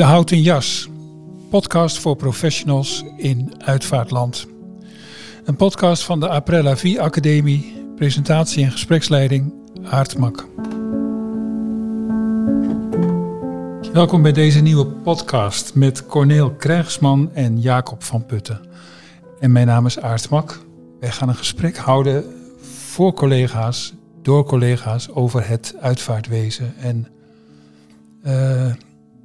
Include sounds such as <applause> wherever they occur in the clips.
De Houten Jas, podcast voor professionals in uitvaartland. Een podcast van de Aprella Vie Academie, presentatie en gespreksleiding Aartmak. Welkom bij deze nieuwe podcast met Corneel Krijgsman en Jacob van Putten. En mijn naam is Aartmak. Wij gaan een gesprek houden voor collega's, door collega's over het uitvaartwezen. En uh,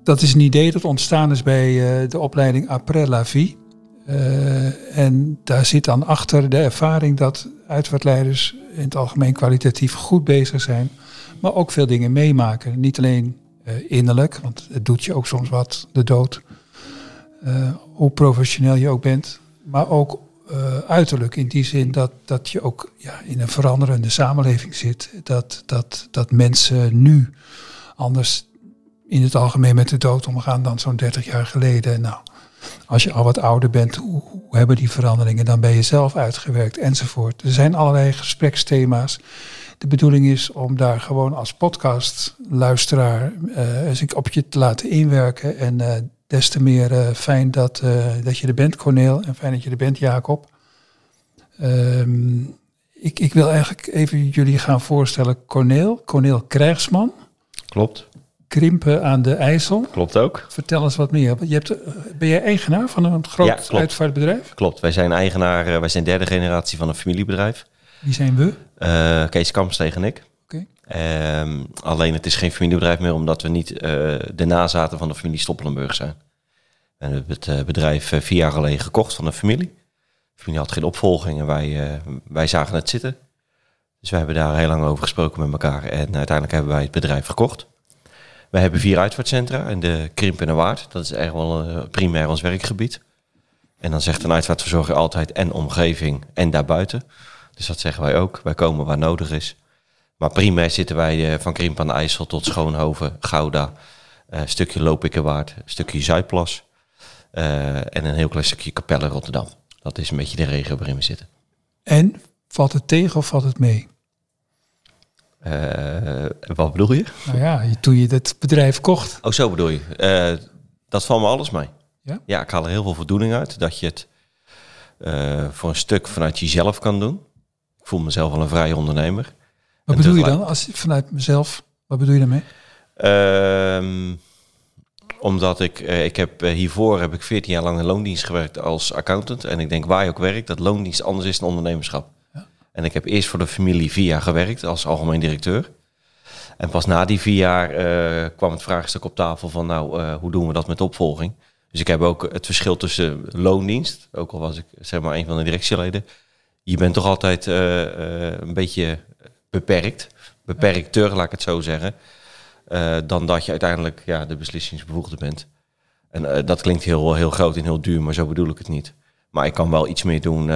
dat is een idee dat ontstaan is bij uh, de opleiding Après la Vie. Uh, en daar zit dan achter de ervaring dat uitvaartleiders in het algemeen kwalitatief goed bezig zijn, maar ook veel dingen meemaken. Niet alleen uh, innerlijk, want het doet je ook soms wat, de dood, hoe professioneel je ook bent, maar ook uiterlijk in die zin dat, dat je ook ja, in een veranderende samenleving zit. Dat, dat, dat mensen nu anders in het algemeen met de dood omgaan dan zo'n 30 jaar geleden. Nou, als je al wat ouder bent, hoe, hebben die veranderingen dan bij jezelf uitgewerkt enzovoort. Er zijn allerlei gespreksthema's. De bedoeling is om daar gewoon als podcastluisteraar uh, op je te laten inwerken. En uh, des te meer uh, fijn dat, dat je er bent, Corneel, en fijn dat je er bent, Jacob. Um, ik, ik wil eigenlijk even jullie gaan voorstellen. Corneel, Corneel Krijgsman. Klopt. Krimpen aan de IJssel. Klopt ook. Vertel eens wat meer. Je hebt, ben jij eigenaar van een groot ja, uitvaartbedrijf? Klopt. Wij zijn eigenaar, wij zijn derde generatie van een familiebedrijf. Wie zijn we? Uh, Kees Kamps tegen ik. Okay. Um, alleen het is geen familiebedrijf meer omdat we niet uh, de nazaten van de familie Stoppelenburg zijn. We hebben het bedrijf vier jaar geleden gekocht van een familie. De familie had geen opvolging en wij, wij zagen het zitten. Dus we hebben daar heel lang over gesproken met elkaar en uiteindelijk hebben wij het bedrijf gekocht. We hebben vier uitvaartcentra in de Krimp en de Waard. Dat is echt wel uh, primair ons werkgebied. En dan zegt een uitvaartverzorger altijd en omgeving en daarbuiten. Dus dat zeggen wij ook. Wij komen waar nodig is. Maar primair zitten wij uh, van Krimp aan de IJssel tot Schoonhoven, Gouda, uh, stukje Lopikkenwaard, een stukje Zuidplas en een heel klein stukje Capelle Rotterdam. Dat is een beetje de regio waarin we zitten. En valt het tegen of valt het mee? Uh, wat bedoel je? Nou ja, toen je het bedrijf kocht. Oh, zo bedoel je. Uh, dat valt me alles mee. Ja? Ja, ik haal er heel veel voldoening uit. Dat je het uh, voor een stuk vanuit jezelf kan doen. Ik voel mezelf wel een vrije ondernemer. Wat en bedoel je dan? Als vanuit mezelf, wat bedoel je daarmee? Uh, omdat ik, ik heb hiervoor heb ik 14 jaar lang in loondienst gewerkt als accountant. En ik denk waar je ook werkt, dat loondienst anders is dan ondernemerschap. En ik heb eerst voor de familie vier jaar gewerkt als algemeen directeur. En pas na die vier jaar uh, kwam het vraagstuk op tafel van, nou, uh, hoe doen we dat met opvolging? Dus ik heb ook het verschil tussen loondienst, ook al was ik zeg maar een van de directieleden. Je bent toch altijd uh, een beetje beperkt, beperkter, laat ik het zo zeggen, dan dat je uiteindelijk ja, de beslissingsbevoegde bent. En dat klinkt heel, heel groot en heel duur, maar zo bedoel ik het niet. Maar ik kan wel iets meer doen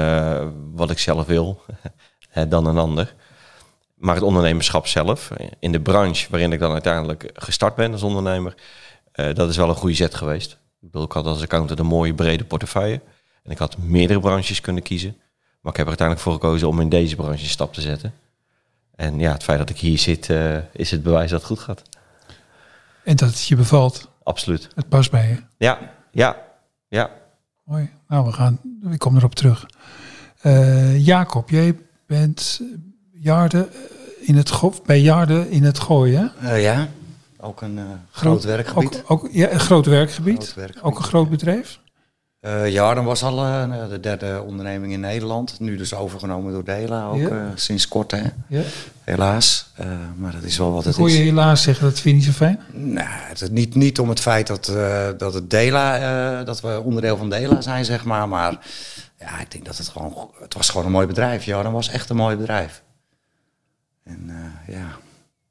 wat ik zelf wil. <laughs> dan een ander. Maar het ondernemerschap zelf, in de branche waarin ik dan uiteindelijk gestart ben als ondernemer, uh, dat is wel een goede zet geweest. Ik, bedoel, ik had als accountant een mooie brede portefeuille. En ik had meerdere branches kunnen kiezen. Maar ik heb er uiteindelijk voor gekozen om in deze branche een stap te zetten. En ja, het feit dat ik hier zit, uh, is het bewijs dat het goed gaat. En dat het je bevalt? Absoluut. Het past bij je? Ja, ja, ja. Mooi. Nou, we gaan, ik kom erop terug. Uh, Jacob, jij bent Jarde in het bij Jarde in het gooien. Uh, ja, ook een uh, groot, werkgebied. Ook, ook, ja, een groot werkgebied. groot werkgebied. Ook een groot bedrijf. Uh, Jarden was al de derde onderneming in Nederland. Nu dus overgenomen door Dela, ook ja. sinds kort hè. Ja. Helaas. maar dat is wel wat het is. je helaas zeggen, dat vind je niet zo fijn? Nou, het, niet, niet om het feit dat, dat het Dela, dat we onderdeel van Dela zijn, zeg maar. Maar ja, ik denk dat het gewoon, het was gewoon een mooi bedrijf. Ja, dat was echt een mooi bedrijf. En uh, ja,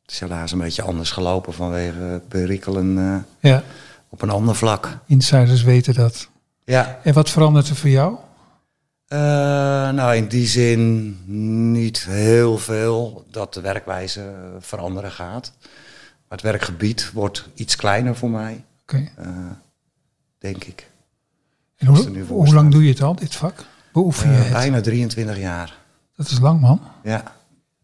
het is helaas een beetje anders gelopen vanwege perikelen uh, ja. op een ander vlak. Insiders weten dat. Ja. En wat verandert er voor jou? Uh, nou, in die zin niet heel veel dat de werkwijze veranderen gaat. Maar het werkgebied wordt iets kleiner voor mij. Okay. denk ik. En hoe, hoe lang doe je het al, dit vak? Beoefen je uh, het? Bijna 23 jaar. Dat is lang, man. Ja.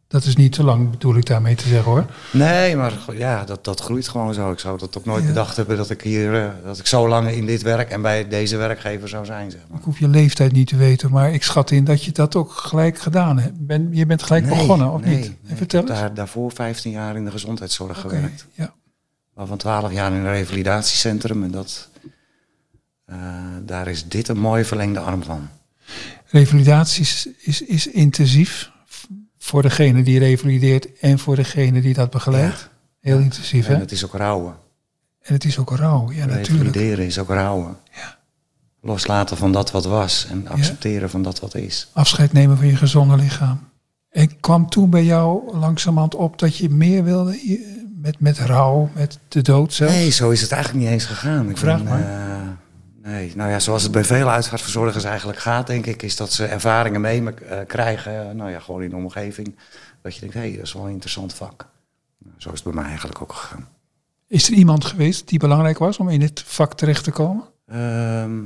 Dat is niet te lang, bedoel ik daarmee te zeggen hoor. Nee, maar ja, dat, dat groeit gewoon zo. Ik zou dat ook nooit Ja. bedacht hebben dat ik hier, eh, dat ik zo lang in dit werk en bij deze werkgever zou zijn, zeg maar. Ik hoef je leeftijd niet te weten, maar ik schat in dat je dat ook gelijk gedaan hebt. Ben, je bent gelijk Nee, begonnen, of nee, niet? nee. Vertel Ik heb daar, daarvoor 15 jaar in de gezondheidszorg gewerkt. ja. Waarvan 12 jaar in een revalidatiecentrum. En dat, eh, daar is dit een mooie verlengde arm van. Revalidatie is, is, is intensief voor degene die revalideert en voor degene die dat begeleidt. Heel intensief, hè? En het is ook rouwen. En het is ook rauw, ja natuurlijk. Revalideren is ook rouwen. Ja. Loslaten van dat wat was en accepteren van dat wat is. Afscheid nemen van je gezonde lichaam. En kwam toen bij jou langzamerhand op dat je meer wilde met, met rouw, met de dood zelf? Nee, zo is het eigenlijk niet eens gegaan. Ik Vraag ben, maar. eh, nee, nou ja, zoals het bij veel uitvaartverzorgers eigenlijk gaat, denk ik, is dat ze ervaringen mee eh, krijgen, eh, nou ja, gewoon in de omgeving. Dat je denkt, hé, hey, dat is wel een interessant vak. Nou, zo is het bij mij eigenlijk ook gegaan. Is er iemand geweest die belangrijk was om in dit vak terecht te komen? Ehm,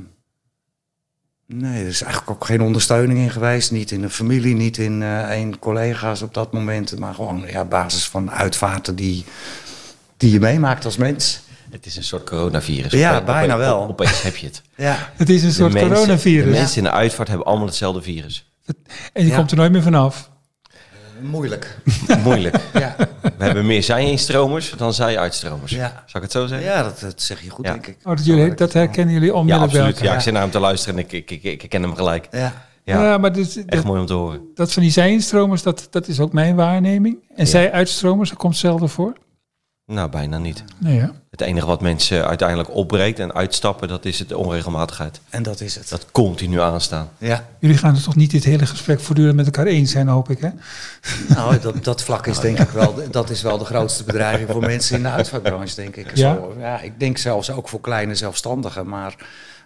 nee, er is eigenlijk ook geen ondersteuning in geweest. Niet in de familie, niet in eh één collega's op dat moment. Maar gewoon ja, basis van uitvaarten die, die je meemaakt als mens. Het is een soort coronavirus. Ja, bijna opeens- wel. Opeens heb je het. <laughs> Ja, Het is een De soort mensen- coronavirus. De mensen in de uitvaart hebben allemaal hetzelfde virus. En je Ja. komt er nooit meer vanaf. moeilijk. <laughs> Moeilijk. Ja, We hebben meer zij-instromers dan zij-uitstromers. Ja. Zou ik het zo zeggen? ja dat, dat zeg je goed, Ja. denk ik. Oh, dat, jullie, dat herkennen jullie Ja, onmiddellijk bij absoluut. Ja, ik zit naar hem te luisteren en ik, ik, ik, ik ken hem gelijk. Ja. Ja, Ja, maar dus, echt dat, mooi om te horen. dat van die zij-instromers, dat, dat is ook mijn waarneming. En zij-uitstromers, dat komt zelden voor? Nou, bijna niet. Nee, ja. Het enige wat mensen uiteindelijk opbreekt en uitstappen, dat is het de onregelmatigheid. En dat is het. Dat continu aanstaan. Ja, Jullie gaan er toch niet dit hele gesprek voortdurend met elkaar eens zijn, hoop ik, hè? nou, dat, dat vlak is denk ik wel, dat is wel de grootste bedreiging voor mensen in de uitvaartbranche, denk ik. Ja? Zo, ja, ik denk zelfs ook voor kleine zelfstandigen, maar,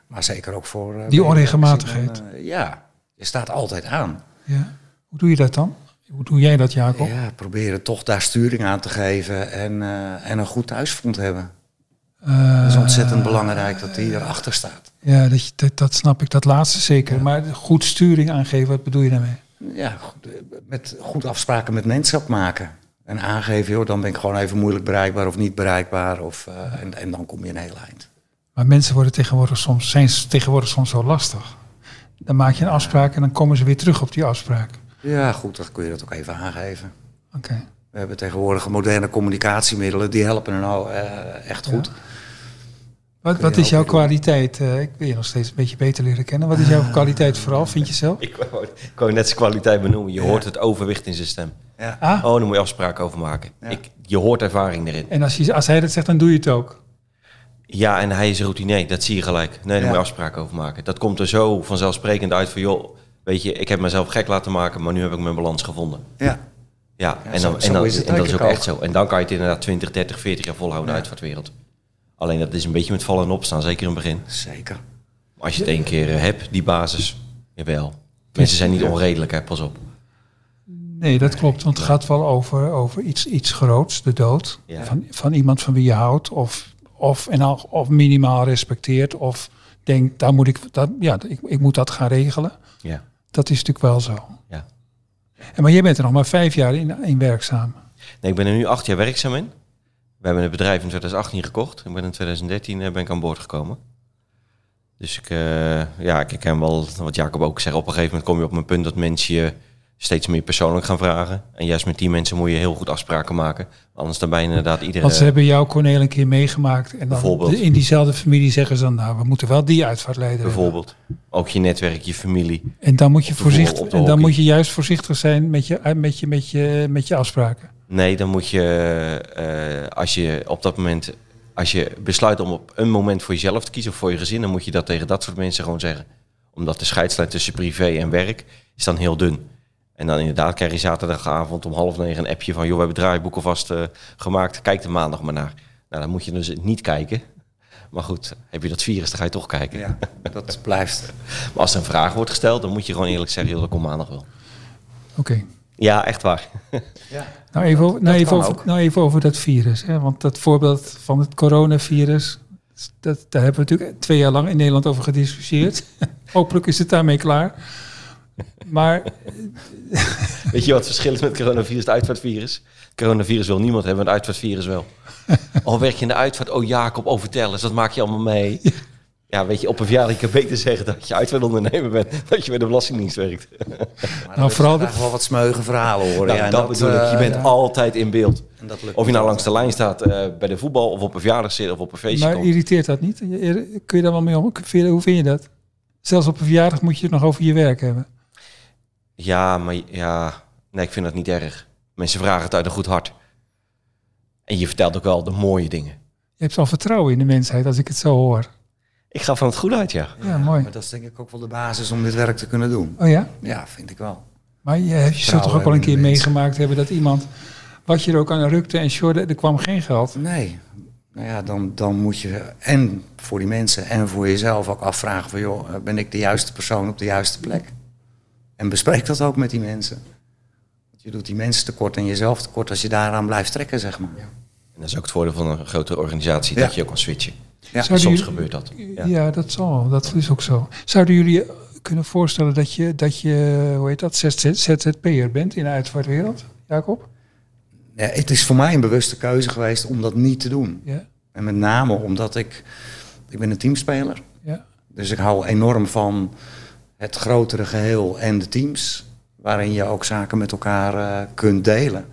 maar zeker ook voor... eh, Die onregelmatigheid. eh, ja, je staat altijd aan. Ja. Hoe doe je dat dan? Hoe doe jij dat, Jacob? Ja, proberen toch daar sturing aan te geven en, eh, en een goed thuisfront hebben. Dat is ontzettend belangrijk dat die erachter staat. Ja, dat, je- dat, dat snap ik, dat laatste zeker. Maar goed sturing aangeven, wat bedoel je daarmee? Ja, goed, eh, met goed afspraken met mensen maken. En aangeven, joh, dan ben ik gewoon even moeilijk bereikbaar of niet bereikbaar. Of, eh, en, en dan kom je een heel eind. Maar mensen worden tegenwoordig soms, zijn tegenwoordig soms zo lastig. Dan maak je een afspraak en dan komen ze weer terug op die afspraak. Ja, goed, dan kun je dat ook even aangeven. Oké. We hebben tegenwoordig moderne communicatiemiddelen, die helpen er nou eh, echt goed. Wat, wat is jouw kwaliteit? Eh, ik wil je nog steeds een beetje beter leren kennen. Wat is jouw <laughs> kwaliteit vooral, vind je zelf? Ik wou, ik wou net zijn kwaliteit benoemen. Je hoort het overwicht in zijn stem. Ja. Ah, Oh, daar moet je afspraken over maken. Ja. Ik, je hoort ervaring erin. en als, je, als hij dat zegt, dan doe je het ook. Ja, en hij is routinier. Dat zie je gelijk. Nee, daar Ja. moet je afspraken over maken. Dat komt er zo vanzelfsprekend uit van... joh, weet je, ik heb mezelf gek laten maken... maar nu heb ik mijn balans gevonden. Ja. Ja, Ja, en, dan, zo en, dan, is het en dat is ook echt zo. En dan kan je het inderdaad 20, 30, 40 jaar volhouden Ja. wereld. Alleen dat is een beetje met vallen en opstaan, zeker in het begin. Zeker. Maar als je het één keer eh, hebt, die basis, jawel. Mensen zijn niet onredelijk, hè, pas op. Nee, dat klopt. Want het gaat wel over, over iets, iets groots, de dood. Ja. Van, van iemand van wie je houdt. Of, of, en al, of minimaal respecteert. Of denkt, daar moet ik, dat, ja, ik, ik moet dat gaan regelen. Ja. Dat is natuurlijk wel zo. Ja. En, maar jij bent er nog maar vijf jaar in, in werkzaam. Nee, ik ben er nu acht jaar werkzaam in. We hebben het bedrijf in 2018 gekocht. Ik ben in 2013 eh, ben ik aan boord gekomen. Dus ik, eh, ja, ik ken wel wat Jacob ook zegt. Op een gegeven moment kom je op een punt dat mensen je steeds meer persoonlijk gaan vragen. En juist met die mensen moet je heel goed afspraken maken. Anders dan ben je inderdaad iedere... Want ze hebben jou, Cornel, een keer meegemaakt. En dan Bijvoorbeeld. in diezelfde familie zeggen ze dan, nou, we moeten wel die uitvaartleider hebben. Bijvoorbeeld. Ook je netwerk, je familie. En dan moet je, voorzichtig, en dan moet je juist voorzichtig zijn met je, met je, met je, met je afspraken. Nee, dan moet je, eh, als je op dat moment, als je besluit om op een moment voor jezelf te kiezen of voor je gezin, dan moet je dat tegen dat soort mensen gewoon zeggen. Omdat de scheidslijn tussen privé en werk is dan heel dun. En dan inderdaad krijg je zaterdagavond om half negen een appje van, joh, we hebben het draaiboek alvast eh, gemaakt, kijk er maandag maar naar. Nou, dan moet je dus niet kijken. Maar goed, heb je dat virus, dan ga je toch kijken. Ja, dat <laughs> blijft. Maar als er een vraag wordt gesteld, dan moet je gewoon eerlijk zeggen, joh, dat komt maandag wel. Oké. Ja, echt waar. Ja. <laughs> Nou even, over, nou, dat even over, nou even over dat virus. Hè? Want dat voorbeeld van het coronavirus, dat, daar hebben we natuurlijk twee jaar lang in Nederland over gediscussieerd. <laughs> Hopelijk is het daarmee klaar. Maar Weet je wat het verschil is met coronavirus, het uitvaartvirus? Coronavirus wil niemand hebben, het uitvaartvirus wel. <laughs> Al werk je in de uitvaart, oh Jacob, oh vertel eens, dat maak je allemaal mee. Ja, weet je, op een verjaardag kan je beter zeggen dat je uitvaartondernemer bent, dat je bij de Belastingdienst werkt. Maar Nou, vooral de- wel wat smeuige verhalen horen. Nou, ja, en dat, bedoel ik, je eh, bent ja. altijd in beeld. en dat lukt Of je nou langs de lijn staat eh, bij de voetbal, of op een verjaardag zit, of op een feestje Maar komt. irriteert dat niet? Kun je daar wel mee om? Hoe vind je dat? Zelfs op een verjaardag moet je het nog over je werk hebben. Ja, maar ja, nee, ik vind dat niet erg. Mensen vragen het uit een goed hart. En je vertelt ook wel de mooie dingen. Je hebt al vertrouwen in de mensheid als ik het zo hoor. Ik ga van het goed uit, ja. Ja, mooi. Maar dat is denk ik ook wel de basis om dit werk te kunnen doen. Oh ja? Ja, vind ik wel. Maar je, je zult toch ook wel een keer meegemaakt hebben dat iemand wat je er ook aan rukte en sjorde, er kwam geen geld. Nee. Nou ja, dan, dan moet je en voor die mensen en voor jezelf ook afvragen van... joh, ben ik de juiste persoon op de juiste plek? En bespreek dat ook met die mensen. Want je doet die mensen tekort en jezelf tekort als je daaraan blijft trekken, zeg maar. En dat is ook het voordeel van een grotere organisatie, Ja. dat je ook kan switchen. Ja. Zouden Soms jullie- gebeurt dat. Ja. Ja. dat zal. Dat is ook zo. Zouden jullie je kunnen voorstellen dat je, dat je hoe heet dat, ZZ ZZP'er bent in de uitvaartwereld, Jacob? Ja, het is voor mij een bewuste keuze geweest om dat niet te doen. Ja, En met name omdat ik... Ik ben een teamspeler. ja. Dus ik hou enorm van het grotere geheel en de teams. Waarin je ook zaken met elkaar eh, kunt delen.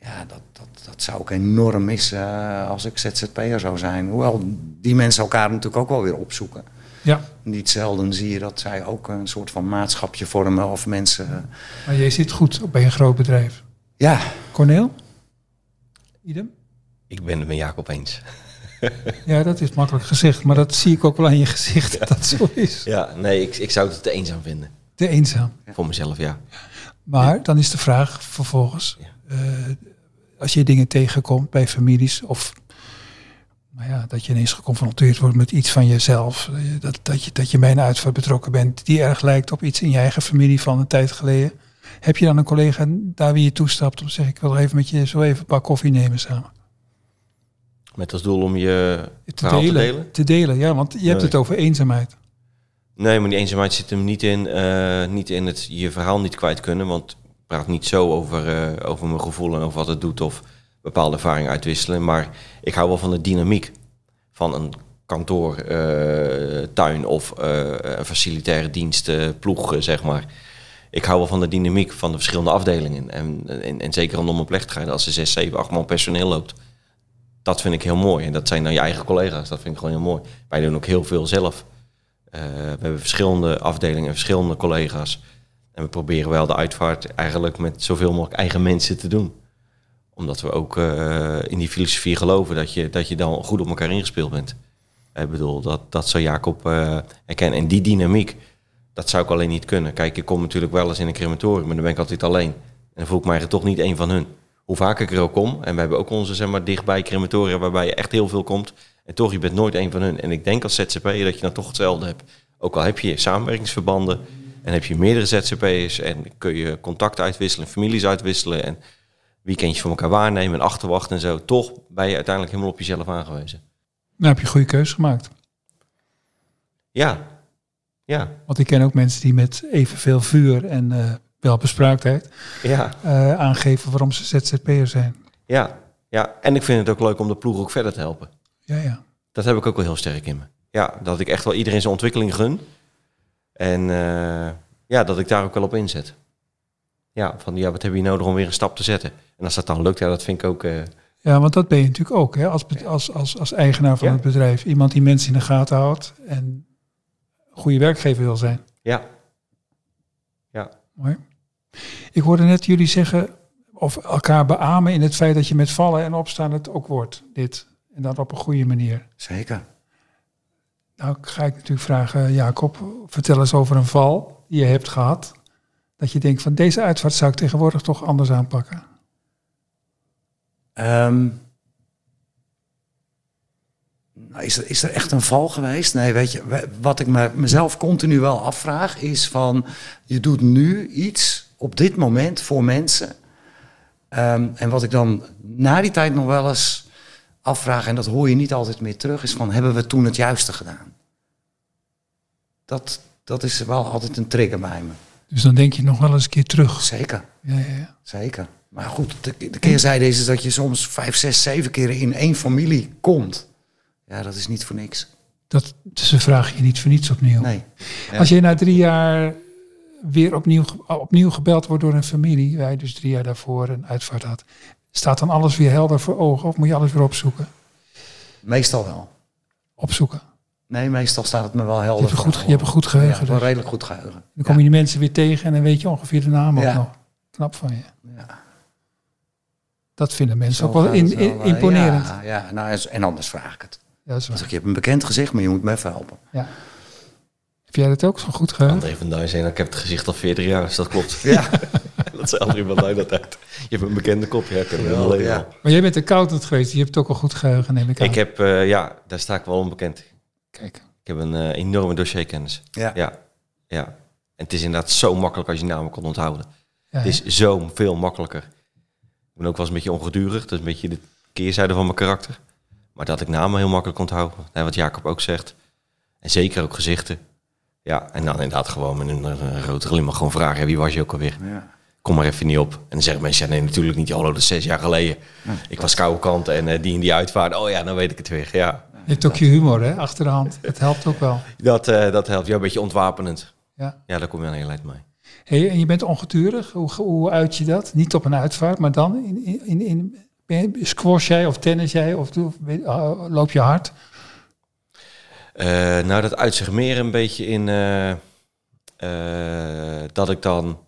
Ja, dat, dat, dat zou ik enorm missen eh, als ik ZZP'er zou zijn. Hoewel die mensen elkaar natuurlijk ook wel weer opzoeken. ja. Niet zelden zie je dat zij ook een soort van maatschapje vormen of mensen... eh, Maar jij zit goed bij een groot bedrijf. ja, Corneel? Idem? Ik ben het met Jacob eens. <laughs> Ja, dat is makkelijk gezegd, maar dat zie ik ook wel aan je gezicht dat dat zo is. Ja, nee, ik, ik zou het te eenzaam vinden. Te eenzaam. Voor mezelf, ja. Maar dan is de vraag vervolgens, Ja. eh, als je dingen tegenkomt bij families of nou ja, dat je ineens geconfronteerd wordt met iets van jezelf, eh, dat, dat, je, dat je bij een uitvaart betrokken bent die erg lijkt op iets in je eigen familie van een tijd geleden. Heb je dan een collega daar wie je toestapt om te zeggen, ik wil even met je zo even een pak koffie nemen samen? Met als doel om je Te delen, te delen. te delen, ja, want je hebt het over eenzaamheid. Nee, maar die eenzaamheid zit hem niet in, eh, niet in het je verhaal niet kwijt kunnen. Want ik praat niet zo over, eh, over mijn gevoel en over wat het doet of bepaalde ervaringen uitwisselen. Maar ik hou wel van de dynamiek van een kantoor, eh, tuin of een facilitaire dienst, ploeg, eh, zeg maar. Ik hou wel van de dynamiek van de verschillende afdelingen. En, en, en zeker rondom een plechtigheid, als er zes, zeven, acht man personeel loopt. Dat vind ik heel mooi. En dat zijn dan je eigen collega's. Dat vind ik gewoon heel mooi. Wij doen ook heel veel zelf. Eh, we hebben verschillende afdelingen en verschillende collega's. En we proberen wel de uitvaart eigenlijk met zoveel mogelijk eigen mensen te doen. Omdat we ook eh, in die filosofie geloven dat je, dat je dan goed op elkaar ingespeeld bent. Ik bedoel, dat, dat zou Jacob eh herkennen. En die dynamiek, dat zou ik alleen niet kunnen. Kijk, ik kom natuurlijk wel eens in een crematorium, maar dan ben ik altijd alleen. En dan voel ik mij toch niet één van hun. Hoe vaak ik er ook kom, en we hebben ook onze zeg maar, dichtbij crematoria waarbij je echt heel veel komt. En toch, je bent nooit één van hun. En ik denk als ZZP'er dat je dan toch hetzelfde hebt. Ook al heb je samenwerkingsverbanden en heb je meerdere ZZP'ers en kun je contacten uitwisselen, families uitwisselen en weekendjes voor elkaar waarnemen en achterwachten en zo. Toch ben je uiteindelijk helemaal op jezelf aangewezen. Nou heb je een goede keuze gemaakt. Ja, ja, Want ik ken ook mensen die met evenveel vuur en eh welbespraaktheid ja, eh, aangeven waarom ze ZZP'er zijn. ja, ja. En ik vind het ook leuk om de ploeg ook verder te helpen. Ja, ja. Dat heb ik ook wel heel sterk in me. Ja, dat ik echt wel iedereen zijn ontwikkeling gun. En eh, ja, dat ik daar ook wel op inzet. Ja, van ja, wat heb je nodig om weer een stap te zetten? En als dat dan lukt, ja, dat vind ik ook... eh, Ja, want dat ben je natuurlijk ook hè, als, als, als, als eigenaar van Ja. het bedrijf. Iemand die mensen in de gaten houdt en goede werkgever wil zijn. ja, ja, Mooi. Ik hoorde net jullie zeggen, of elkaar beamen in het feit dat je met vallen en opstaan het ook wordt. Dit. En dat op een goede manier. zeker. Nou ga ik natuurlijk vragen, Jacob, vertel eens over een val die je hebt gehad. Dat je denkt van deze uitvaart zou ik tegenwoordig toch anders aanpakken. Ehm, nou, is, er, is er echt een val geweest? Nee, weet je, wat ik me, mezelf continu wel afvraag is van... je doet nu iets op dit moment voor mensen. Ehm, en wat ik dan na die tijd nog wel eens afvraag... en dat hoor je niet altijd meer terug... is van, hebben we toen het juiste gedaan? Dat, dat is wel altijd een trigger bij me. Dus dan denk je nog wel eens een keer terug. Zeker, Ja, ja, ja. zeker. Maar goed, de, de keerzijde is, is dat je soms vijf, zes, zeven keer in één familie komt. Ja, dat is niet voor niks. Dat, ze vragen je niet voor niets opnieuw. Nee. Ja. Als je na drie jaar weer opnieuw, opnieuw gebeld wordt door een familie, je dus drie jaar daarvoor een uitvaart had, staat dan alles weer helder voor ogen of moet je alles weer opzoeken? Meestal wel. Opzoeken. Nee, meestal staat het me wel Je helder. hebt een goed, je hebt een goed Ja, geheugen. wel dus. redelijk goed geheugen. Dan kom je die mensen weer tegen en dan weet je ongeveer de naam ook Ja. nog. Knap van je. Ja. Dat vinden mensen Zo ook wel, in, imponerend. Ja, ja nou, en- anders vraag ik het. Ja, dat is waar. ik, je hebt een bekend gezicht, maar je moet me even helpen. Ja. Heb jij dat ook, zo'n goed geheugen? André van Duin zei, ik heb het gezicht al 40 jaar, dus dat klopt. Ja. <laughs> dat zei André van Duin altijd. Je hebt een bekende kop, ja, hem Ja, al. Maar jij bent accountant geweest, je hebt ook een goed geheugen, neem ik aan. Ik heb, eh, ja, daar sta ik wel onbekend. Kijk. Ik heb een eh, enorme dossierkennis. Ja. Ja, ja. En het is inderdaad zo makkelijk als je namen kon onthouden. Ja, Het is zo veel makkelijker. Ik ben ook wel eens een beetje ongedurig. Dat is een beetje de keerzijde van mijn karakter. Maar dat ik namen heel makkelijk onthoud. hè, Wat Jacob ook zegt. En zeker ook gezichten. Ja, en dan inderdaad gewoon met een, een grote glimlach gewoon vragen. ja, wie was je ook alweer? Ja. Kom maar even niet op. En dan zeggen mensen, ja, nee, natuurlijk niet. Hallo, dat is zes jaar geleden. Ik was koude kant en eh, die en die uitvaart. Oh ja, dan weet ik het weer. Ja, Je hebt ook je humor, hè, achter de hand. Dat helpt ook wel. dat, eh, dat helpt. Ja, een beetje ontwapenend. Ja. Ja, daar kom je aan heel eind mee. Hey, en je bent ongedurig. Hoe, hoe uit je dat? Niet op een uitvaart, maar dan in, in, in, in ben je- squash jij of tennis jij of uh, loop je hard? Eh, nou, dat uit zich meer een beetje in eh, eh, dat ik dan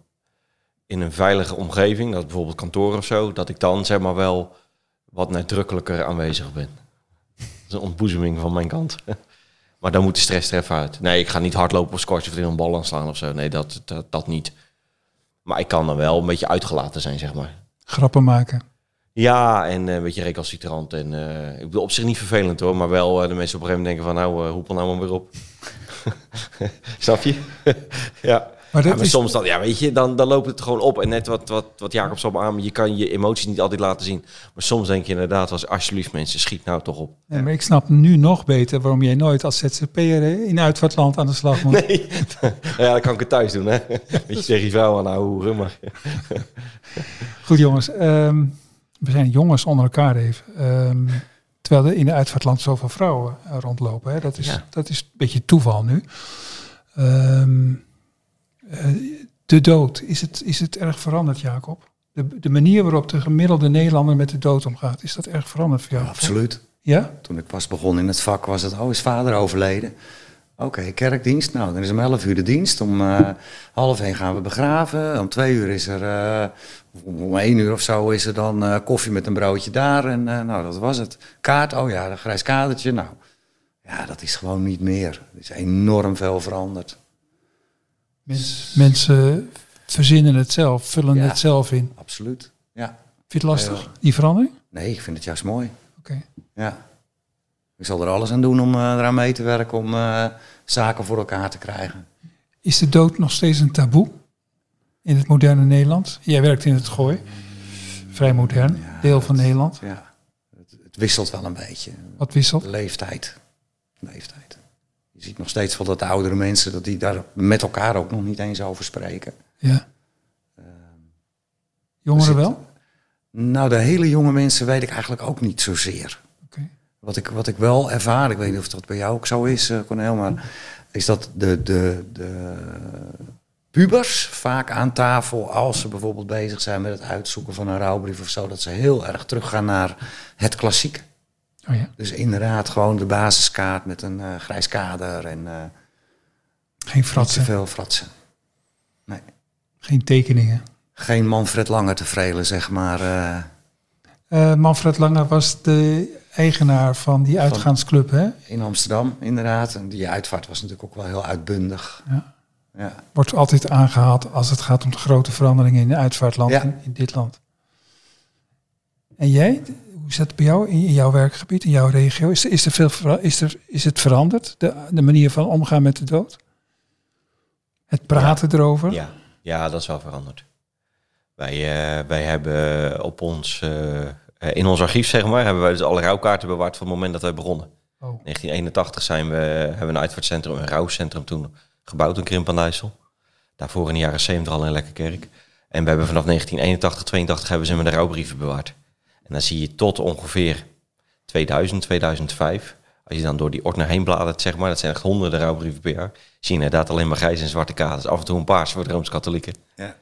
in een veilige omgeving, dat bijvoorbeeld kantoor of zo, dat ik dan zeg maar wel wat nadrukkelijker aanwezig ben. Dat is een ontboezeming van mijn kant. <laughs> maar dan moet de stress er uit. Nee, ik ga niet hardlopen of squashen of er een bal aan slaan of zo. Nee, dat, dat, dat niet. Maar ik kan dan wel een beetje uitgelaten zijn, zeg maar. Grappen maken. Ja, en eh, een beetje recalcitrant. En eh, ik bedoel, op zich niet vervelend hoor, maar wel eh, de mensen op een gegeven moment denken van nou, uh, hoepel nou maar weer op. <laughs> Snap je? <laughs> ja. Maar Ja, dat maar is, soms dan, ja, weet je, dan, dan loopt het gewoon op. En net wat, wat, wat Jacob zal aan, je kan je emoties niet altijd laten zien. Maar soms denk je inderdaad, als alsjeblieft mensen, schiet nou toch op. Ja, maar ik snap nu nog beter waarom jij nooit als ZZP'er in uitvaartland aan de slag moet. Nee, <laughs> ja, dan kan ik het thuis doen, hè. Weet je, tegen je vrouw aan nou hoeren, maar... Goed jongens, ehm, we zijn jongens onder elkaar even. Ehm, terwijl er in de uitvaartland zoveel vrouwen eh, rondlopen. Hè. Dat, is, Ja. dat is een beetje toeval nu. Ehm, eh, de dood, is het, is het erg veranderd Jacob? De, de manier waarop de gemiddelde Nederlander met de dood omgaat, is dat erg veranderd voor jou? Absoluut. Ja? Toen ik pas begon in het vak was het, oh, is vader overleden? Oké, kerkdienst. Nou, dan is om 11 uur de dienst. Om eh, half één gaan we begraven. Om twee uur is er, eh, om één uur of zo is er dan eh, koffie met een broodje daar. En nou, dat was het. Kaart, oh ja, een grijs kadertje. Nou, ja, dat is gewoon niet meer. Er is enorm veel veranderd. Mens- mensen verzinnen het zelf, vullen Ja. het zelf in. Absoluut. Ja. Vind je het lastig, die verandering? Nee, ik vind het juist mooi. Oké. Ja. Ik zal er alles aan doen om eh, eraan mee te werken om eh, zaken voor elkaar te krijgen. Is de dood nog steeds een taboe in het moderne Nederland? Jij werkt in het Gooi, vrij modern, Ja, deel van Nederland. Ja, het, het wisselt wel een beetje. Wat wisselt? De leeftijd. Leeftijd. Je ziet nog steeds wel dat de oudere mensen dat die daar met elkaar ook nog niet eens over spreken. Ja. Jongeren zit- wel? Nou, de hele jonge mensen weet ik eigenlijk ook niet zozeer. Wat ik, wat ik wel ervaar, ik weet niet of dat bij jou ook zo is, eh Cornel, maar is dat de, de, de pubers vaak aan tafel, als ze bijvoorbeeld bezig zijn met het uitzoeken van een rouwbrief of zo, dat ze heel erg teruggaan naar het klassieke. Oh ja. Dus inderdaad gewoon de basiskaart met een eh, grijs kader en eh Geen niet te fratsen, veel fratsen. Nee. geen tekeningen. Geen Manfred Langer te vrelen, zeg maar. Manfred Langer was de eigenaar van die uitgaansclub, hè? in Amsterdam, inderdaad. En die uitvaart was natuurlijk ook wel heel uitbundig. Ja. Ja. Wordt altijd aangehaald als het gaat om de grote veranderingen in de uitvaartland Ja. in, in dit land. En jij, hoe is dat bij jou in, in jouw werkgebied, in jouw regio? Is er, is er veel, is er, is het veranderd, de, de manier van omgaan met de dood? Het praten erover? Ja, ja, dat is wel veranderd. Wij, eh, wij hebben op ons, eh, in ons archief zeg maar, hebben wij dus alle rouwkaarten bewaard van het moment dat wij begonnen. Oh, 1981 zijn we, hebben we een uitvaartcentrum, een rouwcentrum toen gebouwd in Krimp aan de IJssel. Daarvoor in de jaren 70 al in Lekkerkerk. En we hebben vanaf 1981, 82 hebben ze met de rouwbrieven bewaard. En dan zie je tot ongeveer 2000, 2005. Als je dan door die ordner heen bladert, zeg maar, dat zijn echt honderden rouwbrieven per jaar. Zie je inderdaad alleen maar grijze en zwarte kaders. Af en toe een paars voor de Rooms-Katholieken. Ja.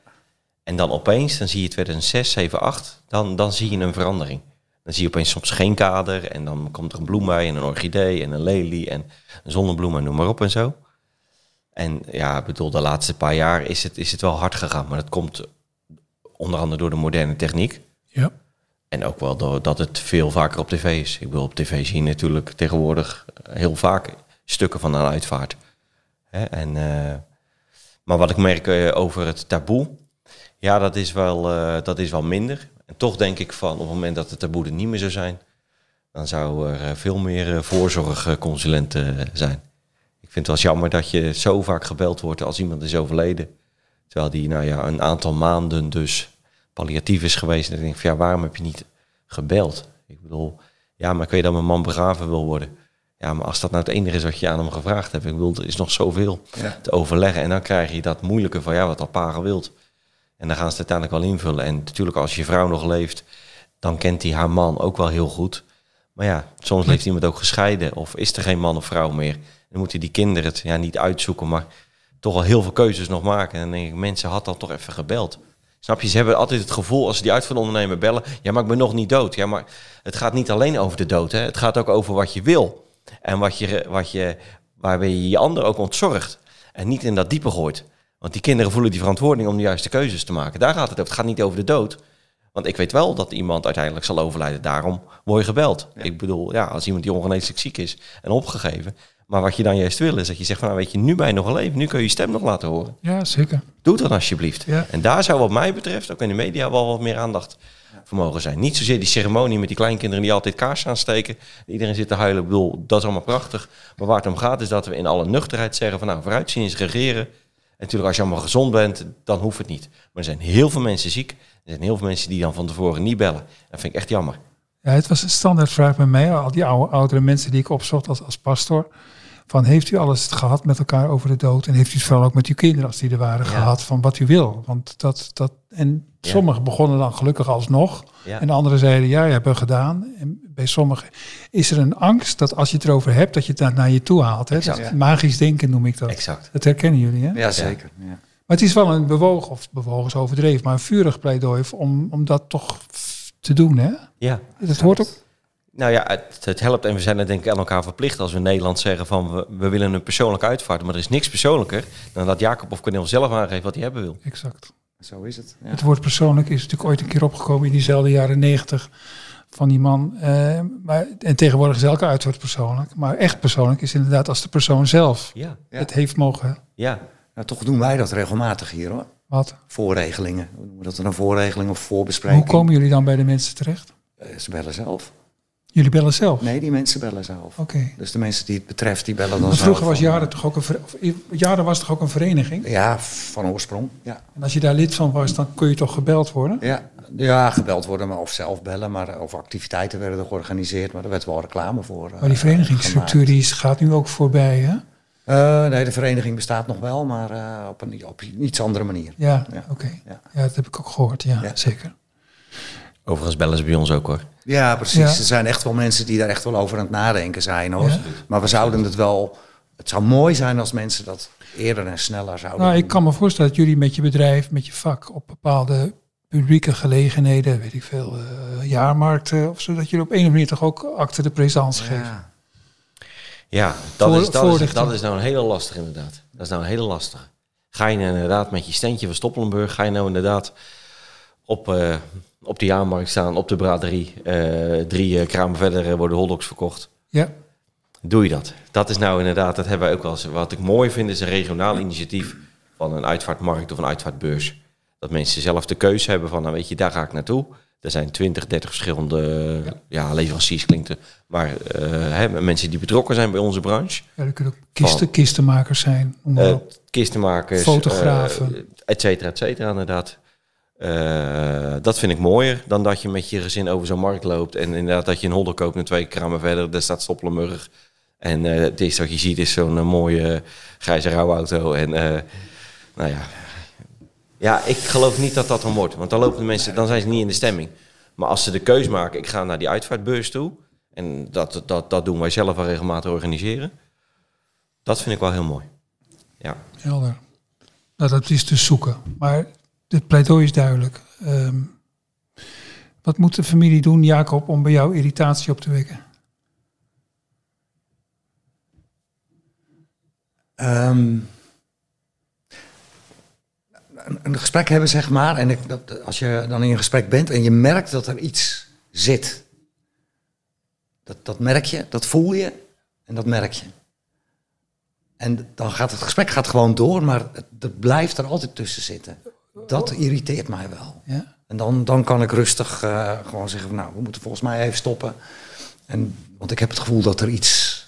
En dan opeens, dan zie je 2006, 7, 8, dan, dan zie je een verandering. Dan zie je opeens soms geen kader en dan komt er een bloem bij en een orchidee en een lelie en een zonnebloem en noem maar op en zo. En ja, ik bedoel, de laatste paar jaar is het, is het wel hard gegaan, maar dat komt onder andere door de moderne techniek. Ja. En ook wel doordat het veel vaker op tv is. Ik bedoel, op tv zie je natuurlijk tegenwoordig heel vaak stukken van een uitvaart. Hè? En, eh, maar wat ik merk eh, over het taboe, ja, dat is, wel, eh, dat is wel minder. En toch denk ik van op het moment dat het taboe er niet meer zou zijn, dan zou er eh, veel meer eh, voorzorgconsulenten zijn. Ik vind het wel jammer dat je zo vaak gebeld wordt als iemand is overleden. Terwijl die nou ja, een aantal maanden dus palliatief is geweest. En ik denk van ja, waarom heb je niet gebeld? Ik bedoel, ja, maar ik weet dat mijn man begraven wil worden. Ja, maar als dat nou het enige is wat je aan hem gevraagd hebt. Ik bedoel, er is nog zoveel Ja. te overleggen. En dan krijg je dat moeilijke van ja, wat al paren wilt. En dan gaan ze het uiteindelijk wel invullen. En natuurlijk als je vrouw nog leeft, dan kent hij haar man ook wel heel goed. Maar ja, soms leeft iemand ook gescheiden. Of is er geen man of vrouw meer. Dan moeten die kinderen het ja, niet uitzoeken, maar toch al heel veel keuzes nog maken. En dan denk ik, mensen had dan toch even gebeld. Snap je, ze hebben altijd het gevoel als ze die uitvaartondernemer bellen. Ja, maar ik ben nog niet dood. Ja, maar het gaat niet alleen over de dood. Hè. Het gaat ook over wat je wil. En wat je, wat je, waarbij je je ander ook ontzorgt. En niet in dat diepe gooit. Want die kinderen voelen die verantwoording om de juiste keuzes te maken. Daar gaat het over. Het gaat niet over de dood. Want ik weet wel dat iemand uiteindelijk zal overlijden. Daarom word je gebeld. Ik bedoel, ja, als iemand die ongeneeslijk ziek is en opgegeven. Maar wat je dan juist wil is dat je zegt van, nou weet je, nu ben je nog leven. Nu kun je je stem nog laten horen. Ja, zeker. Doe dan alsjeblieft. Ja. En daar zou wat mij betreft ook in de media wel wat meer aandacht voor mogen zijn. Niet zozeer die ceremonie met die kleinkinderen die altijd kaarsen aansteken. Iedereen zit te huilen. Ik bedoel, dat is allemaal prachtig. Maar waar het om gaat is dat we in alle nuchterheid zeggen van nou, vooruitzien is regeren. Natuurlijk als je allemaal gezond bent, dan hoeft het niet. Maar er zijn heel veel mensen ziek. Er zijn heel veel mensen die dan van tevoren niet bellen. Dat vind ik echt jammer. Ja, het was een standaardvraag bij mij, al die oude, oudere mensen die ik opzocht als, als pastor. Van heeft u alles gehad met elkaar over de dood? En heeft u het vooral ook met uw kinderen, als die er waren, Ja. gehad van wat u wil? Want dat, dat, en Ja. sommigen begonnen dan gelukkig alsnog. Ja. En anderen zeiden, ja, je hebt het gedaan. En bij sommigen is er een angst dat als je het erover hebt, dat je het dan naar je toe haalt. Hè? Exact. magisch denken noem ik dat. Exact. Dat herkennen jullie, hè? Ja, zeker. Ja. Maar het is wel een bewogen, of bewogen is overdreven, maar een vurig pleidooi om, om dat toch te doen, hè? Ja. Dat hoort ook. Nou ja, het, het helpt en we zijn er denk ik aan elkaar verplicht als we in Nederland zeggen van we, we willen een persoonlijke uitvaart. Maar er is niks persoonlijker dan dat Jacob of Cornel zelf aangeeft wat hij hebben wil. Exact. Zo is het. Ja. Het woord persoonlijk is natuurlijk ooit een keer opgekomen in diezelfde jaren negentig van die man. Eh, maar, en tegenwoordig is elke uitwoord persoonlijk. Maar echt persoonlijk is inderdaad als de persoon zelf Ja, Ja. het heeft mogen. ja. Nou, toch doen wij dat regelmatig hier hoor. Wat? Voorregelingen. Hoe noemen we dat dan een voorregeling of voorbespreking? Hoe komen jullie dan bij de mensen terecht? Eh, ze bellen zelf. Jullie bellen zelf? Nee, die mensen bellen zelf. Oké. Dus de mensen die het betreft, die bellen dan Want zelf. vroeger was Jaren toch ook een, ver- Jaren was toch ook een vereniging? Ja, van oorsprong. Ja. En als je daar lid van was, dan kon je toch gebeld worden? Ja, ja, gebeld worden maar of zelf bellen, maar eh, of activiteiten werden er georganiseerd, maar er werd wel reclame voor. eh, Maar die verenigingsstructuur die is- gaat nu ook voorbij, hè? Eh, nee, de vereniging bestaat nog wel, maar eh, op een op een iets andere manier. Ja, Ja. oké. Ja. Ja, dat heb ik ook gehoord. Ja, Ja. zeker. Overigens bellen ze bij ons ook hoor. Ja, precies. Ja. Er zijn echt wel mensen die daar echt wel over aan het nadenken zijn hoor. Ja. Maar we zouden het wel. Het zou mooi zijn als mensen dat eerder en sneller zouden Nou, doen. ik kan me voorstellen dat jullie met je bedrijf, met je vak, op bepaalde publieke gelegenheden, weet ik veel, eh, jaarmarkten of zo, dat jullie op een of andere manier toch ook acte de présence geven. Ja. Ja, dat, Voor- is, dat, is, dat is nou een hele lastige inderdaad. Dat is nou een hele lastige. Ga je nou inderdaad met je standje van Stoppelenburg, ga je nou inderdaad op, eh, op de jaarmarkt staan, op de braderie. eh, drie eh, kramen verder eh, worden hotdogs verkocht. Ja, Doe je dat? Dat is nou inderdaad, dat hebben wij ook wel eens. Wat ik mooi vind is een regionaal initiatief van een uitvaartmarkt of een uitvaartbeurs. Dat mensen zelf de keuze hebben van, nou weet je, daar ga ik naartoe. Er zijn 20, 30 verschillende ja. leveranciers klinkt het. Maar hè, mensen die betrokken zijn bij onze branche. ja er kunnen ook kisten, Van- kistenmakers zijn. kistenmakers, Fotografen. eh, et cetera, et cetera, inderdaad. Eh, dat vind ik mooier dan dat je met je gezin over zo'n markt loopt en inderdaad dat je een hotdog koopt en twee kramen verder, daar staat Stoppelenburg. En eh het eerste wat je ziet is zo'n eh, mooie grijze rouwauto en nou ja, Ja, ik geloof niet dat dat dan wordt. Want dan lopen de mensen, dan zijn ze niet in de stemming. Maar als ze de keus maken, ik ga naar die uitvaartbeurs toe. En dat, dat, dat doen wij zelf wel regelmatig organiseren. Dat vind ik wel heel mooi. Ja. Helder. Nou, dat is dus zoeken. Maar het pleidooi is duidelijk. Ehm, wat moet de familie doen, Jacob, om bij jou irritatie op te wekken? Ehm, een, gesprek hebben, zeg maar. En ik, dat, als je dan in een gesprek bent en je merkt dat er iets zit. Dat, dat merk je, dat voel je en dat merk je. En dan gaat het gesprek gaat gewoon door, maar het, het blijft er altijd tussen zitten. Dat irriteert mij wel. Ja? En dan, dan kan ik rustig eh, gewoon zeggen van nou, we moeten volgens mij even stoppen. En, want ik heb het gevoel dat er iets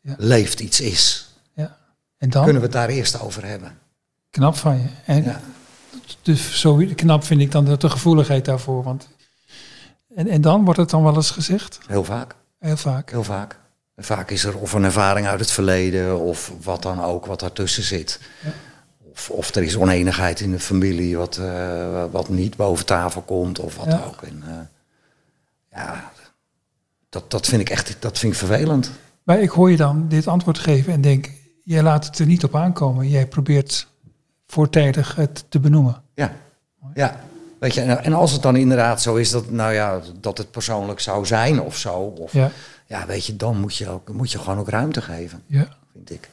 Ja. leeft, iets is. ja. En dan? Kunnen we het daar eerst over hebben? Knap van je. En Ja. dus zo knap vind ik dan de, gevoeligheid daarvoor. Want, en, en dan wordt het dan wel eens gezegd? Heel vaak, Heel vaak. heel vaak. Vaak is er of een ervaring uit het verleden of wat dan ook wat daartussen zit. Ja. Of, of er is oneenigheid in de familie wat, eh, wat niet boven tafel komt of wat Ja. ook. En, eh, ja, dat, dat vind ik echt dat vind ik vervelend. Maar ik hoor je dan dit antwoord geven en denk, jij laat het er niet op aankomen. Jij probeert voortijdig het te benoemen. Ja, ja. Weet je, en, en als het dan inderdaad zo is dat, nou ja, dat het persoonlijk zou zijn of zo, of, ja. Ja, weet je, dan moet je, ook, moet je gewoon ook ruimte geven, ja. vind ik.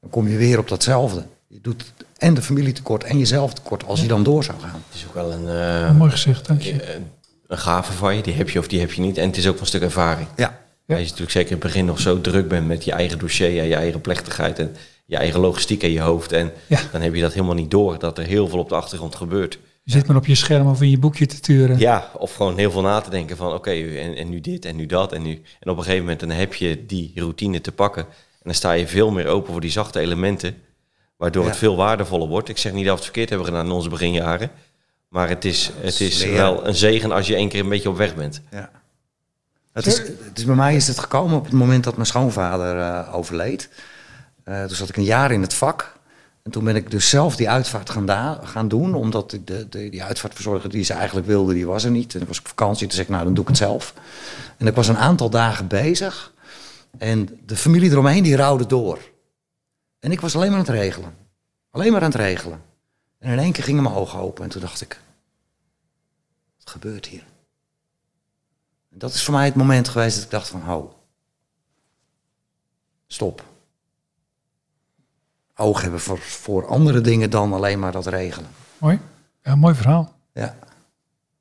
Dan kom je weer op datzelfde. Je doet en de familie tekort en jezelf tekort als je dan door zou gaan. Het is ook wel een, eh, Mooi gezegd, dank je. een, een gave van je. Die heb je of die heb je niet. En het is ook wel een stuk ervaring. Ja, Ja. Als je natuurlijk zeker in het begin nog zo druk bent met je eigen dossier en je eigen plechtigheid en je eigen logistiek in je hoofd. En Ja. dan heb je dat helemaal niet door, dat er heel veel op de achtergrond gebeurt. Je zit maar op je scherm of in je boekje te turen. Ja, of gewoon heel veel na te denken van oké, en, en nu dit en nu dat. En, nu, en op een gegeven moment dan heb je die routine te pakken. En dan sta je veel meer open voor die zachte elementen. Waardoor Ja. het veel waardevoller wordt. Ik zeg niet dat we het verkeerd hebben gedaan in onze beginjaren. Maar het is, het is wel een zegen als je één keer een beetje op weg bent. ja. Het is, het is, bij mij is het gekomen op het moment dat mijn schoonvader eh, overleed. Eh, toen zat ik een jaar in het vak. En toen ben ik dus zelf die uitvaart gaan, gaan doen. Omdat de, de, die uitvaartverzorger die ze eigenlijk wilde, die was er niet. En dan was ik op vakantie. Toen zei ik, nou dan doe ik het zelf. En ik was een aantal dagen bezig. En de familie eromheen die rouwde door. En ik was alleen maar aan het regelen. Alleen maar aan het regelen. En in één keer gingen mijn ogen open. En toen dacht ik, wat gebeurt hier? En dat is voor mij het moment geweest dat ik dacht van, ho, stop. Oog hebben voor, voor andere dingen dan alleen maar dat regelen. Mooi. Ja, mooi verhaal. Ja.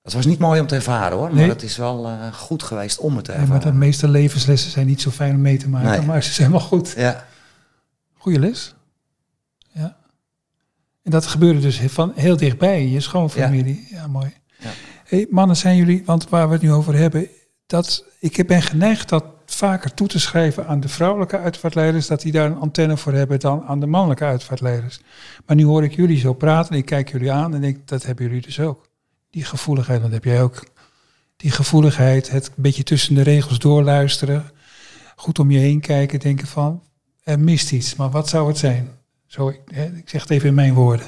Het was niet mooi om te ervaren hoor, maar Nee. het is wel eh, goed geweest om het te Ja, maar ervaren. de meeste levenslessen zijn niet zo fijn om mee te maken, Nee. maar ze zijn wel goed. Ja. Goeie les. Ja. En dat gebeurde dus van heel dichtbij, je schoonfamilie. Ja, mooi. Ja. Hey, mannen, zijn jullie, want waar we het nu over hebben, dat ik ben geneigd dat vaker toe te schrijven aan de vrouwelijke uitvaartleiders, dat die daar een antenne voor hebben dan aan de mannelijke uitvaartleiders. Maar nu hoor ik jullie zo praten, ik kijk jullie aan en denk, dat hebben jullie dus ook. Die gevoeligheid, dat heb jij ook. Die gevoeligheid, het beetje tussen de regels doorluisteren, goed om je heen kijken, denken van, er mist iets, maar wat zou het zijn? Zo, ik, hè, ik zeg het even in mijn woorden.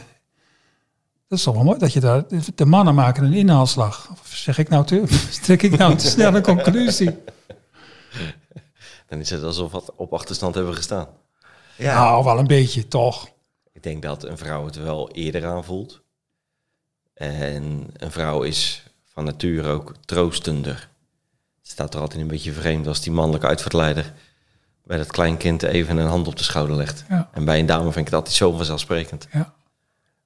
Dat is toch wel mooi dat je daar. De mannen maken een inhaalslag. Of zeg ik nou te. <laughs> Trek ik nou te snel een conclusie? Dan is het alsof we op achterstand hebben gestaan. Ja. Nou, wel een beetje toch. Ik denk dat een vrouw het wel eerder aanvoelt. En een vrouw is van nature ook troostender. Het staat er altijd een beetje vreemd als die mannelijke uitvaartleider bij dat kleinkind even een hand op de schouder legt. Ja. En bij een dame vind ik het altijd zo vanzelfsprekend. Ja.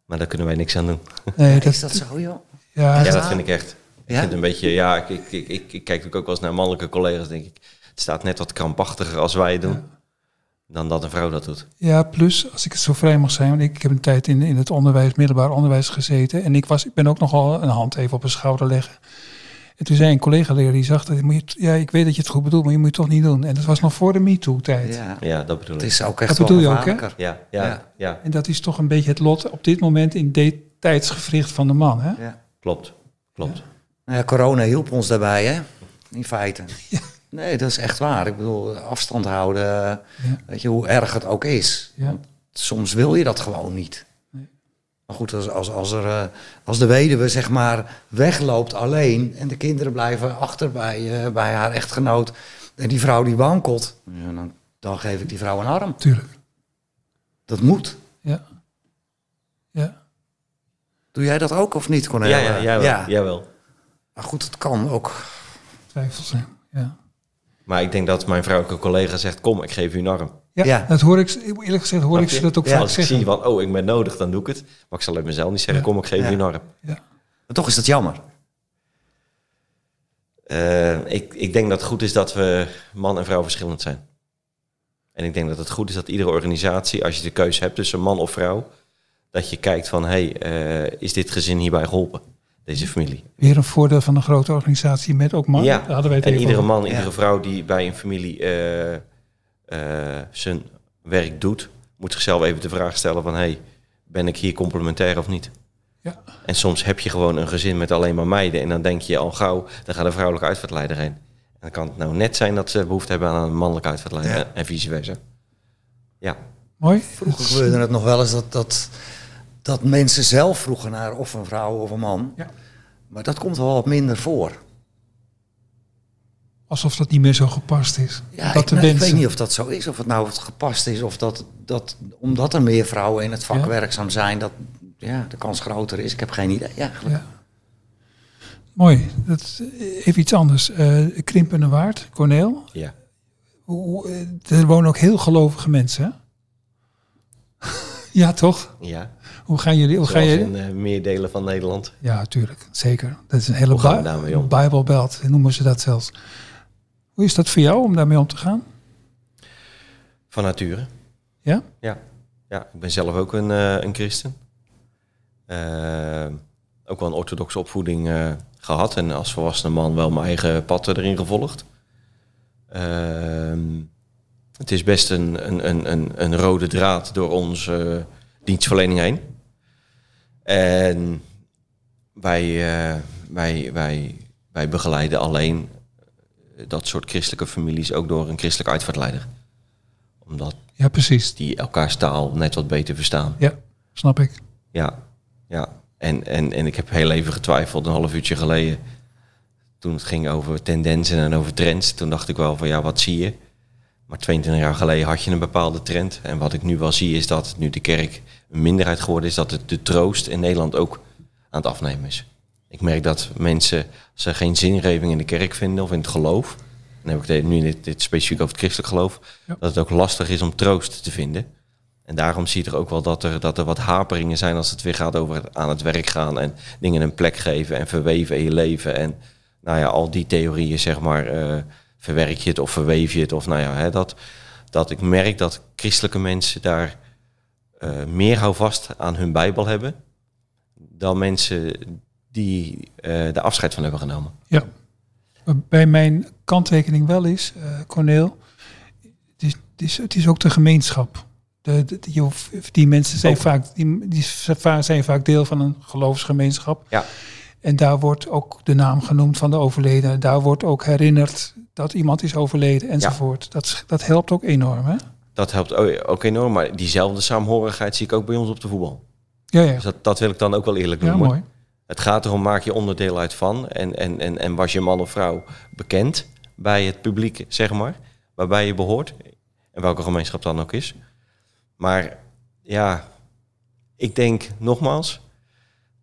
Maar daar kunnen wij niks aan doen. Nee, is dat zo joh? Ja, dat vind ik echt. Ik Ja? vind het een beetje, ja, ik, ik, ik, ik, ik kijk natuurlijk ook wel eens naar mannelijke collega's, denk ik. Het staat net wat krampachtiger als wij doen, dan dat een vrouw dat doet. ja, plus, als ik het zo vrij mag zijn, want ik heb een tijd in, in het onderwijs, middelbaar onderwijs gezeten. En ik, was, ik ben ook nogal een hand even op een schouder leggen. En toen zei een collega-leraar, die zag dat, moet je, ja, ik weet dat je het goed bedoelt, maar je moet het toch niet doen. En dat was nog voor de MeToo-tijd. Ja. Ja, dat bedoel Het ik. is ook echt Dat bedoel je ook, hè? Ja, ja, Ja. ja, En dat is toch een beetje het lot op dit moment in dit tijdsgevricht van de man. Hè? Ja. klopt. Klopt. Nou ja, corona hielp ons daarbij, hè? In feite. <laughs> Nee, dat is echt waar. Ik bedoel, afstand houden, weet je, hoe erg het ook is. Ja. Want soms wil je dat gewoon niet. Maar goed, als, als, als, er, eh, als de weduwe zeg maar wegloopt alleen en de kinderen blijven achter bij, eh, bij haar echtgenoot en die vrouw die wankelt, ja, dan, dan geef ik die vrouw een arm. Tuurlijk. Dat moet. Ja. Ja. Doe jij dat ook of niet, Cornel? Ja, ja, jij wel. ja. Maar goed, het kan ook. Twijfels zijn. Ja. Maar ik denk dat mijn vrouwelijke collega zegt, kom, ik geef u een arm. Ja, Ja. dat hoor ik, eerlijk gezegd hoor ik ze dat ook Ja, vaak Als ik zeggen. zie van, oh, ik ben nodig, dan doe ik het. Maar ik zal het mezelf niet zeggen, Ja. kom, ik geef Ja. u een arm. Ja. Maar toch is dat jammer. Eh, ik, ik denk dat het goed is dat we man en vrouw verschillend zijn. En ik denk dat het goed is dat iedere organisatie, als je de keuze hebt tussen man of vrouw, dat je kijkt van, hey, eh, is dit gezin hierbij geholpen? Deze familie. Weer een voordeel van een grote organisatie met ook mannen. ja, hadden wij het en iedere man, Ja. iedere vrouw die bij een familie eh, zijn werk doet, moet zichzelf even de vraag stellen van, hey, ben ik hier complementair of niet? Ja. En soms heb je gewoon een gezin met alleen maar meiden en dan denk je al gauw, dan gaat een vrouwelijke uitvaartleider heen. En dan kan het nou net zijn dat ze behoefte hebben aan een mannelijke uitvaartleider Ja. en vice versa. Ja, Mooi. Vroeger gebeurde het nog wel eens dat, dat, dat mensen zelf vroegen naar of een vrouw of een man. Ja. Maar dat komt wel wat minder voor. Alsof dat niet meer zo gepast is. Ja, dat ik, de nou, ik weet niet of dat zo is, of het nou gepast is, of dat, dat omdat er meer vrouwen in het vak Ja. werkzaam zijn, dat ja, de kans groter is. Ik heb geen idee eigenlijk. Ja. Mooi. Dat, is even iets anders. Eh Krimpende Waard, Corneel. ja. Eh, Er wonen ook heel gelovige mensen, hè? <laughs> ja, toch? ja. Hoe gaan jullie... Hoe ga Zoals je... in eh, meer delen van Nederland. Ja, natuurlijk. Zeker. Dat is een hele gaan? Bijbelbelt, noemen ze dat zelfs. Hoe is dat voor jou om daarmee om te gaan? Van nature. Ja? Ja, ja ik ben zelf ook een, eh, een christen. Eh, ook wel een orthodoxe opvoeding eh, gehad en als volwassen man wel mijn eigen pad erin gevolgd. Ehm, het is best een, een, een, een, rode draad door onze dienstverlening heen. En wij, wij, wij, wij begeleiden alleen dat soort christelijke families ook door een christelijke uitvaartleider. Omdat Ja, precies. die elkaars taal net wat beter verstaan. Ja, snap ik. Ja, ja. En, en, en ik heb heel even getwijfeld, een half uurtje geleden, toen het ging over tendensen en over trends. Toen dacht ik wel van ja, wat zie je? Maar 22 jaar geleden had je een bepaalde trend. En wat ik nu wel zie is dat nu de kerk een minderheid geworden is, dat het de troost in Nederland ook aan het afnemen is. Ik merk dat mensen, ze geen zingeving in de kerk vinden of in het geloof, dan heb ik het nu dit, dit specifiek over het christelijk geloof, Ja. dat het ook lastig is om troost te vinden. En daarom zie je er ook wel dat er, dat er wat haperingen zijn als het weer gaat over het aan het werk gaan en dingen een plek geven en verweven in je leven. En nou ja, al die theorieën, zeg maar, eh, verwerk je het of verweef je het. Of nou ja, hè, dat, dat ik merk dat christelijke mensen daar eh, meer houvast aan hun Bijbel hebben dan mensen die eh de afscheid van hebben genomen. Ja. Waarbij mijn kanttekening wel is, eh Corneel, het is, het, is, het is ook de gemeenschap. De, de- die, die mensen zijn Ook. vaak, die, die zijn vaak deel van een geloofsgemeenschap. Ja. En daar wordt ook de naam genoemd van de overleden. Daar wordt ook herinnerd dat iemand is overleden enzovoort. Dat, dat helpt ook enorm, hè? Dat helpt ook enorm, maar diezelfde saamhorigheid zie ik ook bij ons op de voetbal. Ja, ja. Dus dat, dat wil ik dan ook wel eerlijk Ja, noemen. mooi. Het gaat erom, maak je onderdeel uit van. En, en, en, en was je man of vrouw bekend bij het publiek, zeg maar. Waarbij je behoort. En welke gemeenschap dan ook is. Maar ja, ik denk nogmaals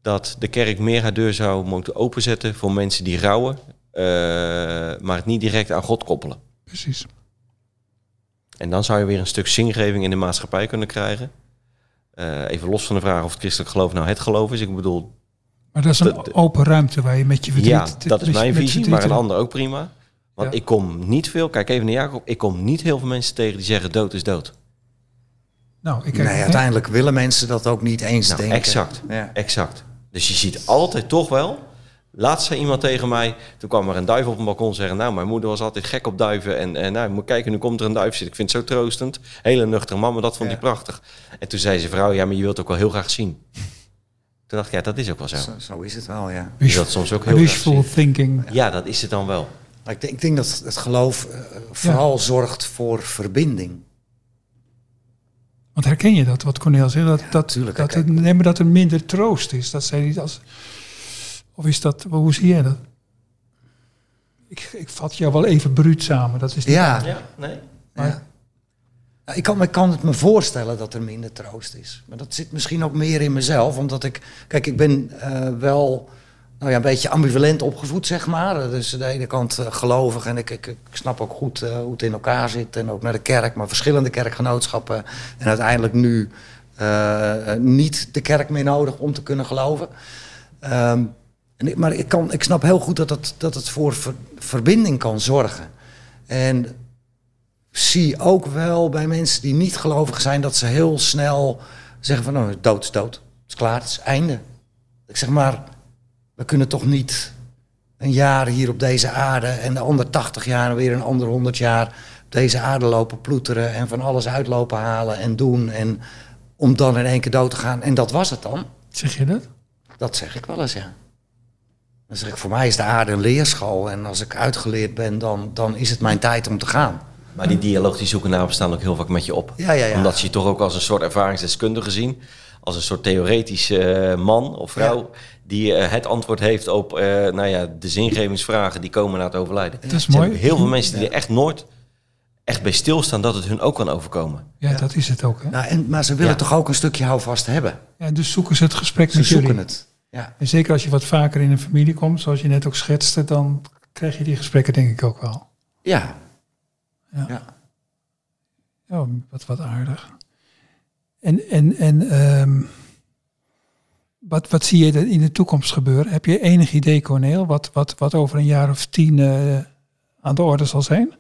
dat de kerk meer haar deur zou moeten openzetten voor mensen die rouwen. eh, maar het niet direct aan God koppelen. Precies. En dan zou je weer een stuk zingeving in de maatschappij kunnen krijgen. Eh, even los van de vraag of het christelijk geloof nou het geloof is. Ik bedoel, Maar dat is een open ruimte waar je met je verdriet... ja, dat is met- mijn visie, maar een ander ook prima. Want Ja. ik kom niet veel, kijk even naar Jacob, ik kom niet heel veel mensen tegen die zeggen dood is dood. Nou, ik Nee, uiteindelijk willen mensen dat ook niet eens Nou, denken. exact. Ja. Exact. Dus je ziet altijd toch wel. Laatst zei iemand tegen mij, toen kwam er een duif op een balkon zeggen, nou, mijn moeder was altijd gek op duiven en, en nou, moet kijken, nu komt er een duif zitten. Ik vind het zo troostend. Hele nuchtere mama, dat vond Ja. hij prachtig. En toen zei ze vrouw, ja, maar je wilt ook wel heel graag zien. Toen dacht ik, ja, dat is ook wel zo. Zo, zo is het wel, ja. Je wilt soms ook heel Wishful thinking. Ja, dat is het dan wel. Maar ik denk, ik denk dat het geloof eh, vooral zorgt voor verbinding. Want herken je dat, wat Cornel zegt? Dat, dat, tuurlijk dat, nee, maar dat er minder troost is. Dat zij niet als... Of is dat... Hoe zie jij dat? Ik, ik vat jou wel even bruut samen. Dat is niet Ja, Ja, nee. Maar- ja. Ik kan, kan het me voorstellen dat er minder troost is. Maar dat zit misschien ook meer in mezelf. Omdat ik... Kijk, ik ben eh, wel nou ja, een beetje ambivalent opgevoed, zeg maar. Dus aan de ene kant eh, gelovig. En ik, ik, snap ook goed eh, hoe het in elkaar zit. En ook naar de kerk. Maar verschillende kerkgenootschappen. En uiteindelijk nu niet de kerk meer nodig om te kunnen geloven. Ehm, en maar ik, kan, ik snap heel goed dat het, dat het voor ver- verbinding kan zorgen. En zie ook wel bij mensen die niet gelovig zijn dat ze heel snel zeggen van nou, dood is dood. Het is klaar, het is einde. Ik zeg maar, we kunnen toch niet een jaar hier op deze aarde en de andere 80 jaar en weer een ander 100 jaar op deze aarde lopen ploeteren en van alles uitlopen halen en doen en om dan in één keer dood te gaan. En dat was het dan. Zeg je dat? Dat zeg ik wel eens, ja. Dan zeg ik, voor mij is de aarde een leerschool. En als ik uitgeleerd ben, dan, dan is het mijn tijd om te gaan. Maar die dialoog die zoeken namen staan ook heel vaak met je op. Ja, ja, ja. Omdat ze je toch ook als een soort ervaringsdeskundige zien. Als een soort theoretische eh, man of vrouw. Die eh, het antwoord heeft op eh, nou ja, de zingevingsvragen die komen na het overlijden. Dat is mooi. heel veel mensen die er echt nooit echt bij stilstaan dat het hun ook kan overkomen. Ja, dat is het ook. Hè? Nou, en, maar ze willen Ja. toch ook een stukje houvast hebben. Ja, dus zoeken ze het gesprek Ze met zoeken jullie. het. Ja. En zeker als je wat vaker in een familie komt, zoals je net ook schetste, dan krijg je die gesprekken denk ik ook wel. Ja. Ja. Ja. Ja, wat, wat aardig. En, en, en ehm, wat, wat zie je in de toekomst gebeuren? Heb je enig idee, Corneel, wat, wat, wat over een jaar of tien eh, aan de orde zal zijn?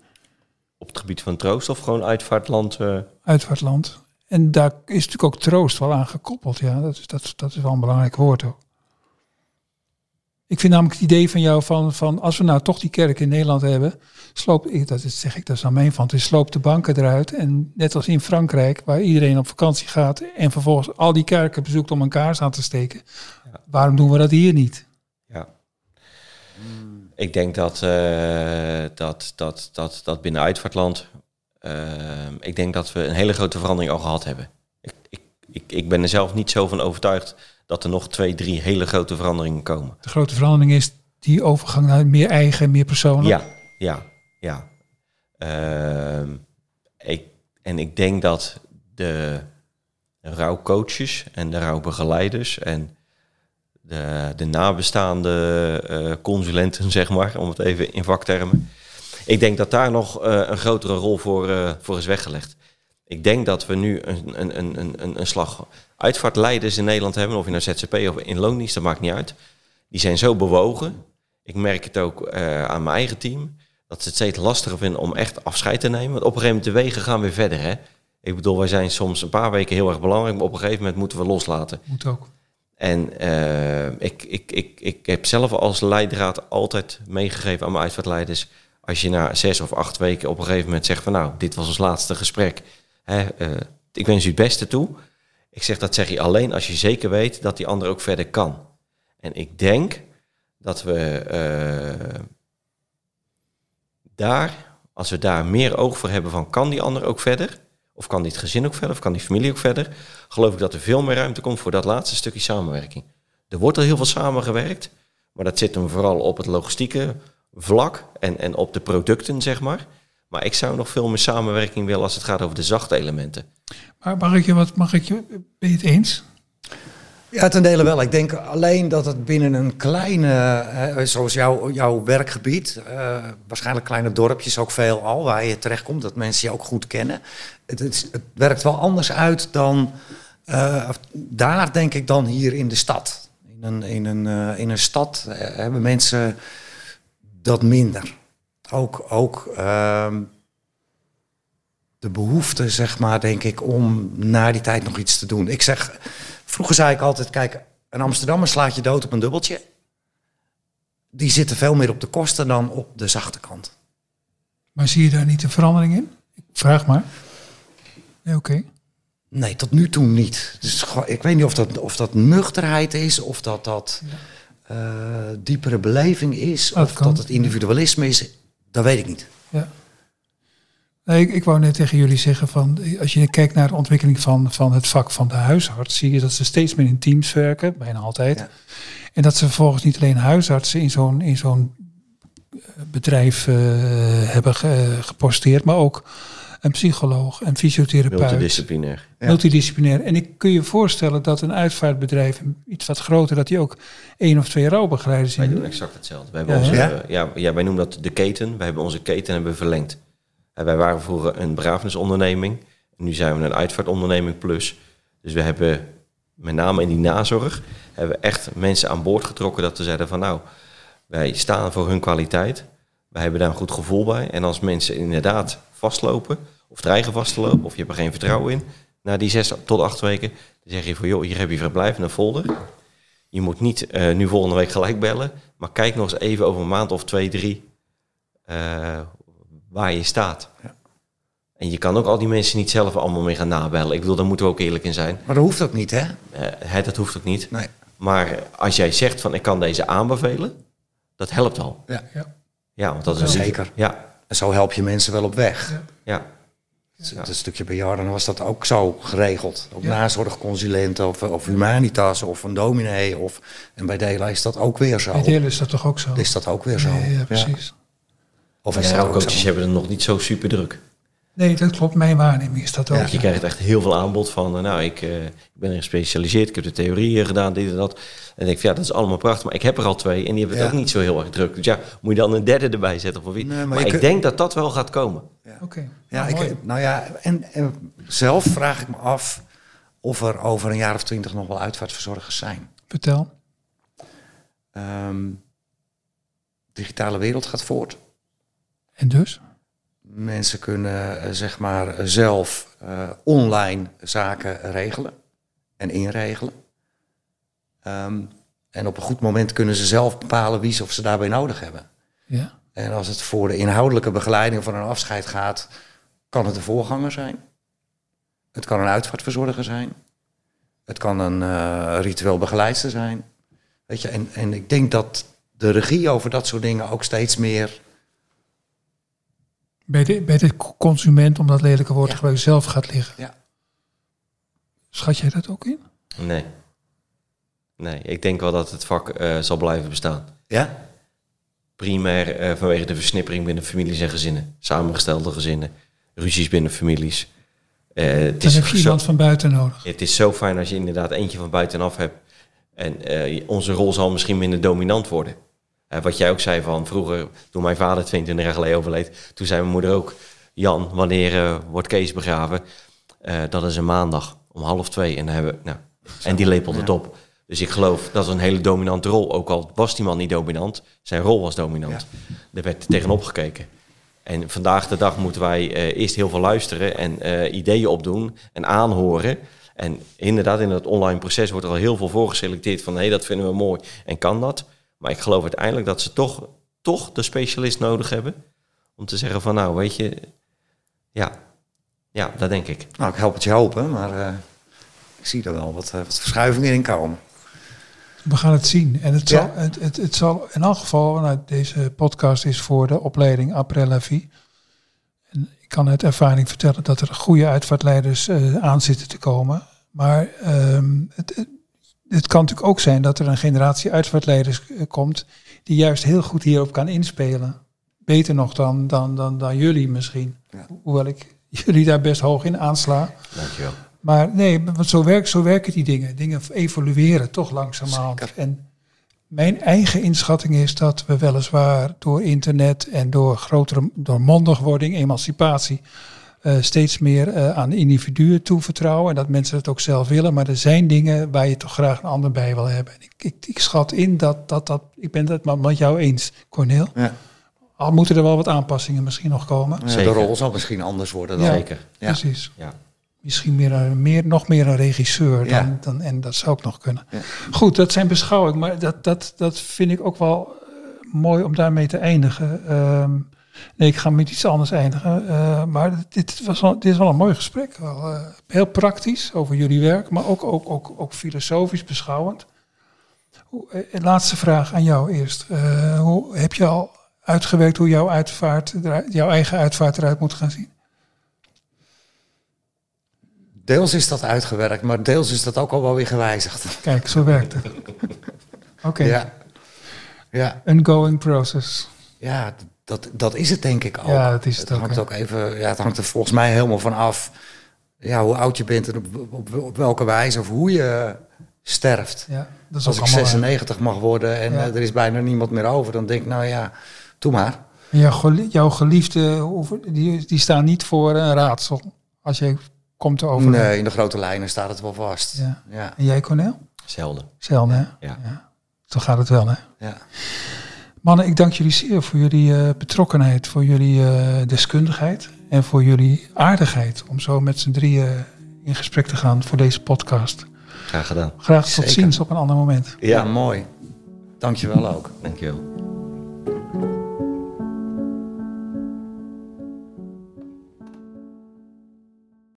Op het gebied van troost of gewoon uitvaartland. eh, Uitvaartland. En daar is natuurlijk ook troost wel aan gekoppeld. Ja, dat is, dat, dat is wel een belangrijk woord ook. Ik vind namelijk het idee van jou van, van als we nou toch die kerk in Nederland hebben, sloop, ik, dat is, zeg ik, dat is aan mijn van, dus sloop de banken eruit. En net als in Frankrijk, waar iedereen op vakantie gaat en vervolgens al die kerken bezoekt om een kaars aan te steken. Waarom doen we dat hier niet? Ja. Ik denk dat, eh, dat, dat, dat, dat binnen uitvaartland, eh, ik denk dat we een hele grote verandering al gehad hebben. Ik, ik, ik, ik ben er zelf niet zo van overtuigd dat er nog twee, drie hele grote veranderingen komen. De grote verandering is die overgang naar meer eigen, meer persoonlijk. Ja, ja, ja. Ehm, ik, en ik denk dat de rouwcoaches en de rouwbegeleiders en de, de nabestaande eh, consulenten, <laughs> zeg maar, om het even in vaktermen. Ik denk dat daar nog eh, een grotere rol voor, eh, voor is weggelegd. Ik denk dat we nu een, een, een, een- een, een slag uitvaartleiders in Nederland hebben, of in een ZZP of in loondienst, dat maakt niet uit. Die zijn zo bewogen. Ik merk het ook eh, aan mijn eigen team dat ze het steeds lastiger vinden om echt afscheid te nemen. Want op een gegeven moment de wegen gaan weer verder. Hè? Ik bedoel, wij zijn soms een paar weken heel erg belangrijk, maar op een gegeven moment moeten we loslaten. Moet ook. En eh, ik, ik, ik, ik heb zelf als leidraad altijd meegegeven aan mijn uitvaartleiders. Als je na zes of acht weken op een gegeven moment zegt van nou, dit was ons laatste gesprek. Hè, eh, ik wens u het beste toe. Ik zeg dat zeg je alleen als je zeker weet dat die ander ook verder kan. En ik denk dat we eh, daar, als we daar meer oog voor hebben van kan die ander ook verder? Of kan dit gezin ook verder? Of kan die familie ook verder? Geloof ik dat er veel meer ruimte komt voor dat laatste stukje samenwerking. Er wordt al heel veel samengewerkt, maar dat zit hem vooral op het logistieke vlak en, en op de producten, zeg maar. Maar ik zou nog veel meer samenwerking willen als het gaat over de zachte elementen. Maar mag ik je wat, mag ik je, ben je het eens? Ja, ten dele wel. Ik denk alleen dat het binnen een kleine, zoals jouw, jouw werkgebied, eh, waarschijnlijk kleine dorpjes ook veel al, waar je terechtkomt, dat mensen je ook goed kennen. Het, werkt wel anders uit dan eh, daar, denk ik, dan hier in de stad. In een, in een, eh, in een stad hebben mensen dat minder. Ook, ook ehm, de behoefte, zeg maar, denk ik, om na die tijd nog iets te doen. Ik zeg, vroeger zei ik altijd, kijk, een Amsterdammer slaat je dood op een dubbeltje. Die zitten veel meer op de kosten dan op de zachte kant. Maar zie je daar niet een verandering in? Ik vraag maar. Nee, oké. Nee, tot nu toe niet. Dus ik weet niet of dat, of dat nuchterheid is, of dat dat eh, diepere beleving is, Dat of kan. dat het individualisme is. Dat weet ik niet. Ja. Nee, ik, ik wou net tegen jullie zeggen van als je kijkt naar de ontwikkeling van, van het vak van de huisarts, zie je dat ze steeds meer in teams werken, bijna altijd. Ja. En dat ze vervolgens niet alleen huisartsen in zo'n in zo'n eh, bedrijf eh, hebben ge- geposteerd, maar ook een psycholoog, een fysiotherapeut, Multidisciplinair. Ja. multidisciplinair. En ik kun je voorstellen dat een uitvaartbedrijf, iets wat groter, dat die ook één of twee rouwbegeleiders Wij doen in. exact hetzelfde. Wij hebben Ja, onze, ja? eh, ja, ja, wij noemen dat de keten. Wij hebben onze keten hebben verlengd. Wij waren vroeger een begrafenisonderneming. En nu zijn we een uitvaartonderneming plus. Dus we hebben met name in die nazorg... hebben we echt mensen aan boord getrokken dat we zeiden van... nou, wij staan voor hun kwaliteit. Wij hebben daar een goed gevoel bij. En als mensen inderdaad vastlopen... of dreigen vast te lopen... of je hebt er geen vertrouwen in... na die zes tot acht weken... dan zeg je van joh, hier heb je verblijf en een folder... Je moet niet eh, nu volgende week gelijk bellen, maar kijk nog eens even over een maand of twee, drie eh, waar je staat. Ja. En je kan ook al die mensen niet zelf allemaal mee gaan nabellen. Ik bedoel, daar moeten we ook eerlijk in zijn. Maar dat hoeft ook niet, hè? Eh, hè, dat hoeft ook niet. Nee. Maar als jij zegt van ik kan deze aanbevelen, dat helpt al. Ja. Ja. Ja, want dat is Zeker. Ja, En zo help je mensen wel op weg. ja. Het een stukje bejaarden was dat ook zo geregeld. Ook nazorgconsulenten of, of humanitas of een dominee. Of, en bij Dela is dat ook weer zo. Bij delen is dat toch ook zo? Is dat ook weer zo. Ja, ja, precies. Of En zo? hebben het nog niet zo super druk. Nee, dat klopt. Mijn waarneming is dat ook. Ja. Je krijgt echt heel veel aanbod van, eh, nou, ik, eh, ik ben erin gespecialiseerd, ik heb de theorieën gedaan, dit en dat. En ik denk, van, ja, dat is allemaal prachtig, maar ik heb er al twee en die hebben het Ja. ook niet zo heel erg druk. Dus ja, moet je dan een derde erbij zetten of wie? Nee, maar ik kunt- denk dat dat wel gaat komen. Oké. Ja, Nou, mooi. ik, nou ja, en, en zelf vraag ik me af of er over een jaar of twintig nog wel uitvaartverzorgers zijn. Vertel. Ehm, digitale wereld gaat voort. En dus? Mensen kunnen eh, zeg maar zelf eh, online zaken regelen en inregelen. Ehm, en op een goed moment kunnen ze zelf bepalen wie ze of ze daarbij nodig hebben. Ja. En als het voor de inhoudelijke begeleiding van een afscheid gaat, kan het de voorganger zijn. Het kan een uitvaartverzorger zijn. Het kan een eh, ritueel begeleidster zijn. Weet je, en, en ik denk dat de regie over dat soort dingen ook steeds meer. Bij de, bij de consument, om dat lelijke woord te Ja. gebruiken, zelf gaat liggen. Ja. Schat jij dat ook in? Nee. Nee, ik denk wel dat het vak eh, zal blijven bestaan. Ja? Primair eh, vanwege de versnippering binnen families en gezinnen. Samengestelde gezinnen, ruzies binnen families. Eh, het, Dan is heb je zo, iemand van buiten nodig. het is zo fijn als je inderdaad eentje van buitenaf hebt. En eh, onze rol zal misschien minder dominant worden. Eh, wat jij ook zei van vroeger, toen mijn vader 22 jaar geleden overleed, toen zei mijn moeder ook, Jan, wanneer eh, wordt Kees begraven? Eh, dat is een maandag om half twee. En, dan hebben, nou, en die lepelt het op. Dus ik geloof dat is een hele dominante rol. Ook al was die man niet dominant, zijn rol was dominant. Er werd tegenop gekeken. En vandaag de dag moeten wij eerst heel veel luisteren en ideeën opdoen en aanhoren. En inderdaad, in het online proces wordt er al heel veel voorgeselecteerd van hé, dat vinden we mooi en kan dat. Maar ik geloof uiteindelijk dat ze toch, toch de specialist nodig hebben. Om te zeggen van nou, weet je, ja, ja, dat denk ik. Nou, ik help het je hopen, maar eh, ik zie er wel wat, eh, wat verschuivingen in komen. We gaan het zien. En het, Ja. zal, het, het, het zal in elk geval, nou, deze podcast is voor de opleiding Après la Vie. En ik kan uit ervaring vertellen dat er goede uitvaartleiders eh, aan zitten te komen. Maar ehm, het, het, kan natuurlijk ook zijn dat er een generatie uitvaartleiders eh, komt die juist heel goed hierop kan inspelen. Beter nog dan, dan, dan, dan jullie misschien. Ja. Hoewel ik <laughs> jullie daar best hoog in aansla. Dankjewel. Maar nee, want zo, werkt, zo werken die dingen. Dingen evolueren toch langzamerhand. Zeker. En mijn eigen inschatting is dat we weliswaar door internet en door grotere door mondigwording, emancipatie, eh, steeds meer eh, aan individuen toevertrouwen. En dat mensen het ook zelf willen. Maar er zijn dingen waar je toch graag een ander bij wil hebben. En ik, ik, ik schat in dat, dat dat. Ik ben het maar met jou eens, Corneel. Ja. Al moeten er wel wat aanpassingen misschien nog komen. Ja, de rol zal misschien anders worden dan. Ja. Zeker. Ja. Precies. Ja. Misschien meer, een- meer, nog meer een regisseur dan, Ja. dan, en dat zou ook nog kunnen. Ja. Goed, dat zijn beschouwingen, maar dat, dat, dat vind ik ook wel eh, mooi om daarmee te eindigen. Ehm, nee, ik ga met iets anders eindigen. eh, maar dit, was wel, dit is wel een mooi gesprek. Wel, eh, heel praktisch over jullie werk, maar ook, ook, ook, ook filosofisch beschouwend. Hoe, eh, laatste vraag aan jou eerst. Hoe heb je al uitgewerkt hoe jouw, uitvaart, jouw eigen uitvaart eruit moet gaan zien? Deels is dat uitgewerkt, maar deels is dat ook al wel weer gewijzigd. Kijk, zo werkt het. <laughs> Oké, Ja. Ja, ongoing process. ja dat, dat is het denk ik ook. Ja, dat is het ook, hangt ook even, ja, het hangt er volgens mij helemaal van af ja, hoe oud je bent en op, op, op welke wijze of hoe je sterft. Ja, dat is Als ook ik allemaal... 96 mag worden en Ja. eh, er is bijna niemand meer over, dan denk ik, nou ja, doe maar. En Jouw, gelie- jouw geliefde, hoeven- die, die staan niet voor een raadsel als je komt te overlijden. Nee, in de grote lijnen staat het wel vast. Ja. Ja, En jij, Cornel? Zelden. Zelden, hè? Ja. Zo gaat het wel, hè? ja. Mannen, ik dank jullie zeer voor jullie eh, betrokkenheid, voor jullie eh, deskundigheid en voor jullie aardigheid om zo met z'n drieën in gesprek te gaan voor deze podcast. Graag gedaan. Graag tot Zeker. ziens op een ander moment. ja mooi. Dankjewel ook. Dankjewel.